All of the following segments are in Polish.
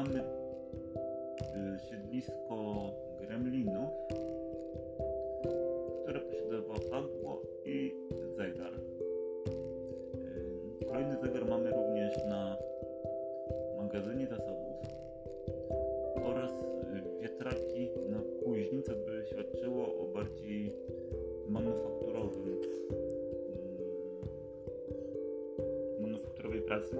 mamy y, siedlisko gremlinów, które posiadało padło i zegar. Y, kolejny zegar mamy również na magazynie zasobów oraz y, wiatraki na kuźni, co by świadczyło o bardziej manufakturowym mm, manufakturowej pracy.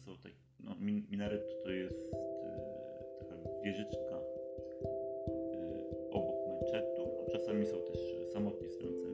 są tak, no minaret to jest y, taka wieżyczka y, obok meczetu, a czasami są też e, samotnie stojące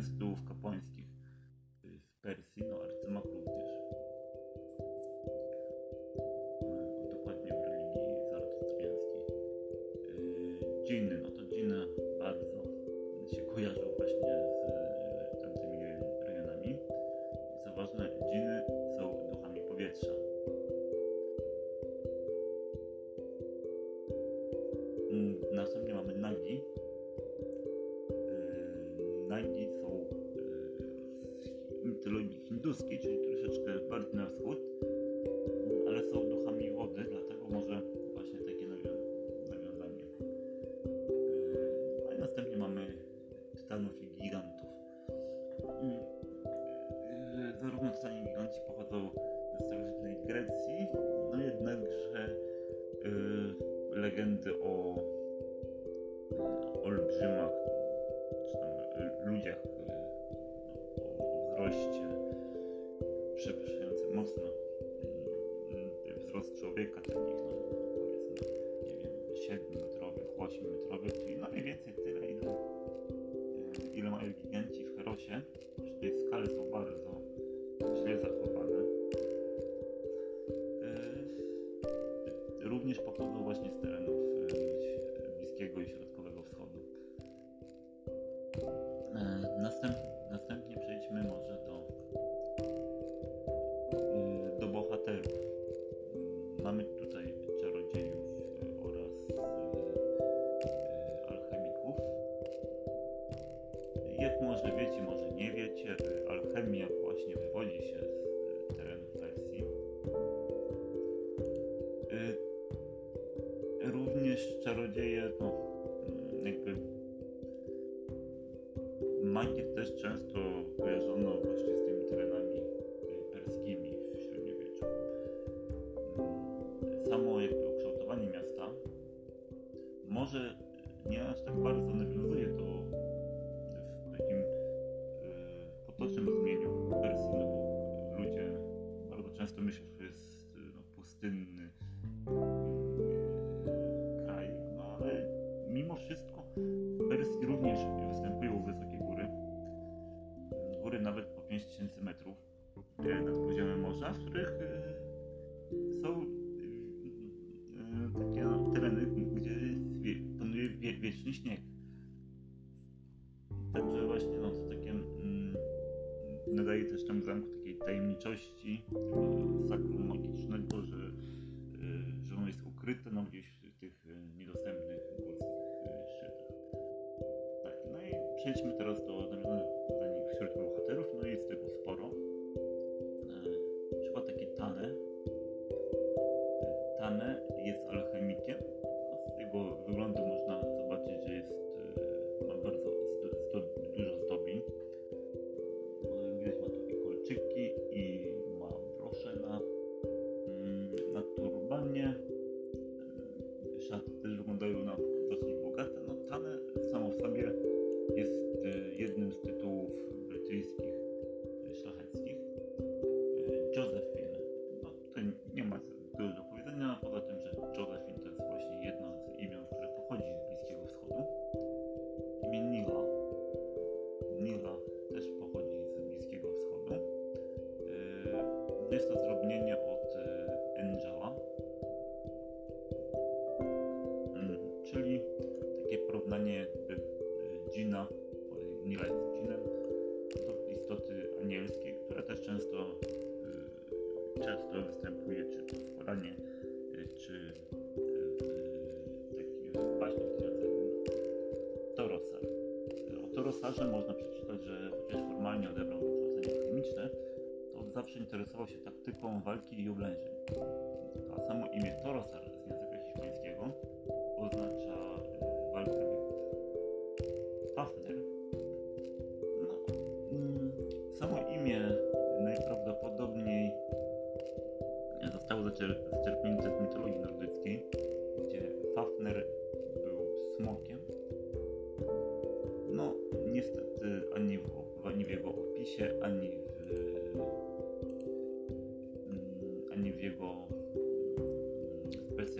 jeden z tytułów kapłańskich w Persji, no arcymag również. Dokładnie w religii zaratustrzjańskiej. Dżiny, no to dżiny bardzo się kojarzą właśnie z tamtymi rejonami. Co ważne, dżiny są duchami powietrza. Następnie mamy nagi. Nagi są mitologii hinduskiej, czyli troszeczkę bardziej na wschód, ale są duchami wody, dlatego może właśnie takie nawiązanie. A następnie mamy tytanów i gigantów. Zarówno tytani i giganci pochodzą ze starożytnej Grecji, no jednakże legendy o olbrzymach, czy tam ludziach o, o wzroście przewyższającym mocno wzrost człowieka, takich no, powiedzmy, nie wiem, 7-metrowych, 8-metrowych, czyli no mniej więcej tyle, ile, ile mają giganci w Herosie, że tej skale są bardzo źle zachowane. Również pochodzą właśnie z terenów Bliskiego i Środkowego Czarodzieje, no, jakby magię też często kojarzono właśnie z tymi terenami perskimi w średniowieczu. Samo jakby ukształtowanie miasta może nie aż tak bardzo 5000 metrów nad poziomem morza, w których są takie no, tereny, gdzie panuje wieczny śnieg. Także właśnie no, to takie mm, nadaje też temu zamku takiej tajemniczości, sakrum magicznego, że, że ono jest ukryte no, gdzieś w tych niedostępnych górskich szczytach. Tak, no i przejdźmy teraz do nawiązań Jest to zdrobnienie od zawsze interesował się taktyką walki i oblężeń. A samo imię Torosar z języka hiszpańskiego oznacza y, walkę wieków. Fafner. No, mm, samo imię najprawdopodobniej zostało zaczer- zaczerpnięte z mitologii nordyckiej, gdzie Fafner był smokiem. No, niestety ani w, ani w jego opisie, ani w,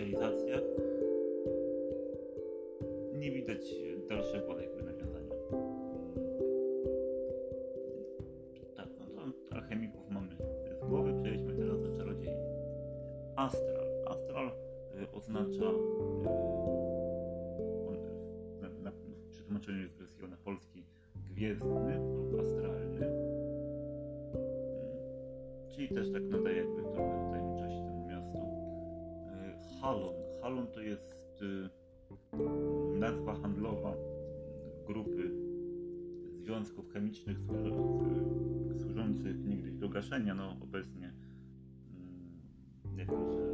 specjalizacjach nie widać dalszego jakby nawiązania. Tak, no to alchemików mamy z głowy, przejdźmy teraz do czarodziei. Astral. Astral y, oznacza y, w przetłumaczeniu jest wersją na polski gwiezdny lub astralny. Y, czyli też tak nadaje jakby trochę. Y, Halon. Halon to jest y, nazwa handlowa grupy związków chemicznych y, służących niegdyś do gaszenia, no obecnie mm, jako, że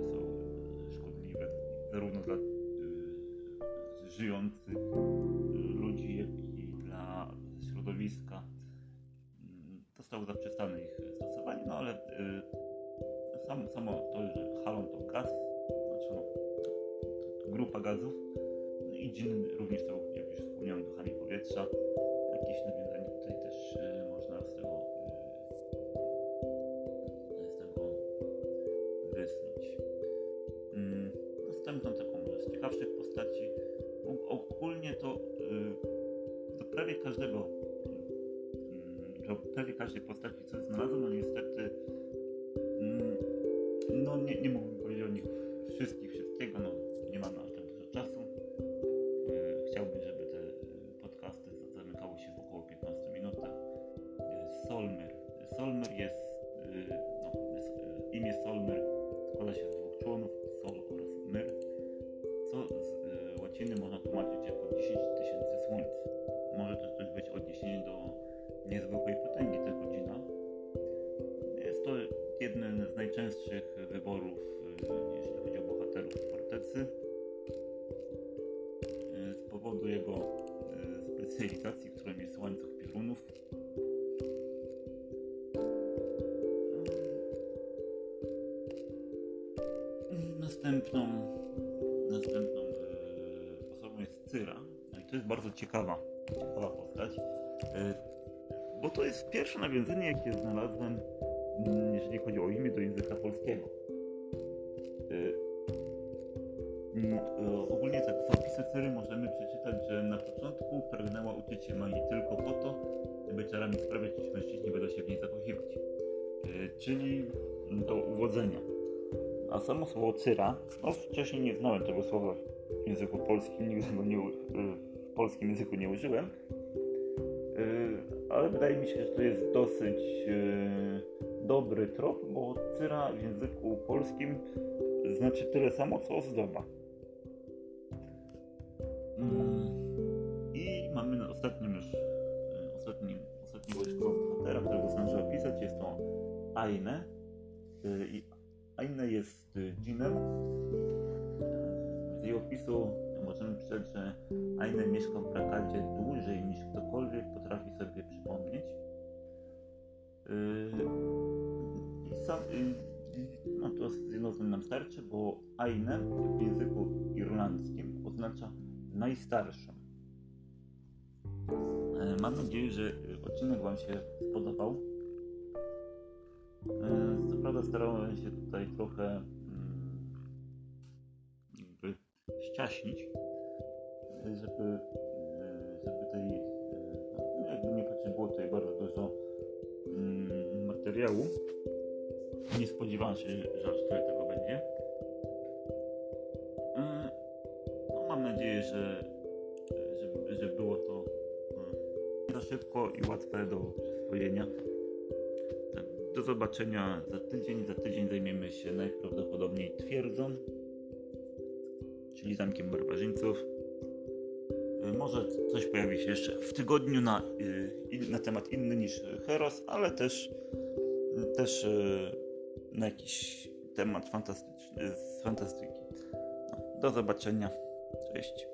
są szkodliwe zarówno dla y, żyjących gazów no i dżiny również są, jak już wspomniałem, duchami powietrza. Jakieś nawiązanie tutaj też y, można z tego, y, z tego wysnuć. Mm, Następną taką z ciekawszych postaci, ogólnie to do prawie każdego, do prawie każdej postaci, co znalazłem, no niestety mm, no nie, nie mógłbym powiedzieć o nich wszystkich, wszystkiego, no y, łaciny można tłumaczyć jako 10 tysięcy słońc. Może też być odniesienie do niezwykłej potęgi tego godzina. Jest to jeden z najczęstszych wyborów, y, jeśli chodzi o bohaterów fortecy. Y, Z powodu jego y, specjalizacji, którą jest łańcuch piorunów. Y, Następną, następną osobą jest Cyra. To jest bardzo ciekawa, ciekawa postać. Y, bo to jest pierwsze nawiązanie, jakie znalazłem, mm, jeżeli chodzi o imię, do języka polskiego. Y, y, Ogólnie tak w opisie Cyry możemy przeczytać, że na początku pragnęła uczyć się magii tylko po to, by czarami sprawiać, iż mężczyźni będą się w niej zakochiwać. Czyli do uwodzenia. A samo słowo cyra, no wcześniej nie znałem tego słowa w języku polskim, nigdy go nie, y, w polskim języku nie użyłem. Y, Ale wydaje mi się, że to jest dosyć y, dobry trop, bo cyra w języku polskim znaczy tyle samo, co ozdoba. Mm, I mamy ostatnim już, ostatnim, ostatniego bohatera, którego zdążę opisać, jest to Aine. I Aine jest dżinem. Jej opisu możemy przeczytać, że Aine mieszka w Brakadzie dłużej niż ktokolwiek potrafi sobie przypomnieć. Y, I sam, y, no to z jedną nam starczy, bo Aine w języku irlandzkim oznacza najstarszą. E, Mam nadzieję, że odcinek Wam się spodobał. E, Co prawda starałem się tutaj trochę ściaśnić, e, żeby, e, żeby tej, e, no, jakby nie patrzeć, było tutaj bardzo dużo mm, materiału. Nie spodziewałem się, że aż tyle tego będzie. E, No, mam nadzieję, że, że, że było to za szybko i łatwe do przyswojenia. Do zobaczenia za tydzień. Za tydzień zajmiemy się najprawdopodobniej twierdzą, czyli zamkiem barbarzyńców. Y, Może coś pojawi się jeszcze w tygodniu na, y, na temat inny niż Heros, ale też też e, na jakiś temat fantastyczny, z fantastyki. No, do zobaczenia. Cześć.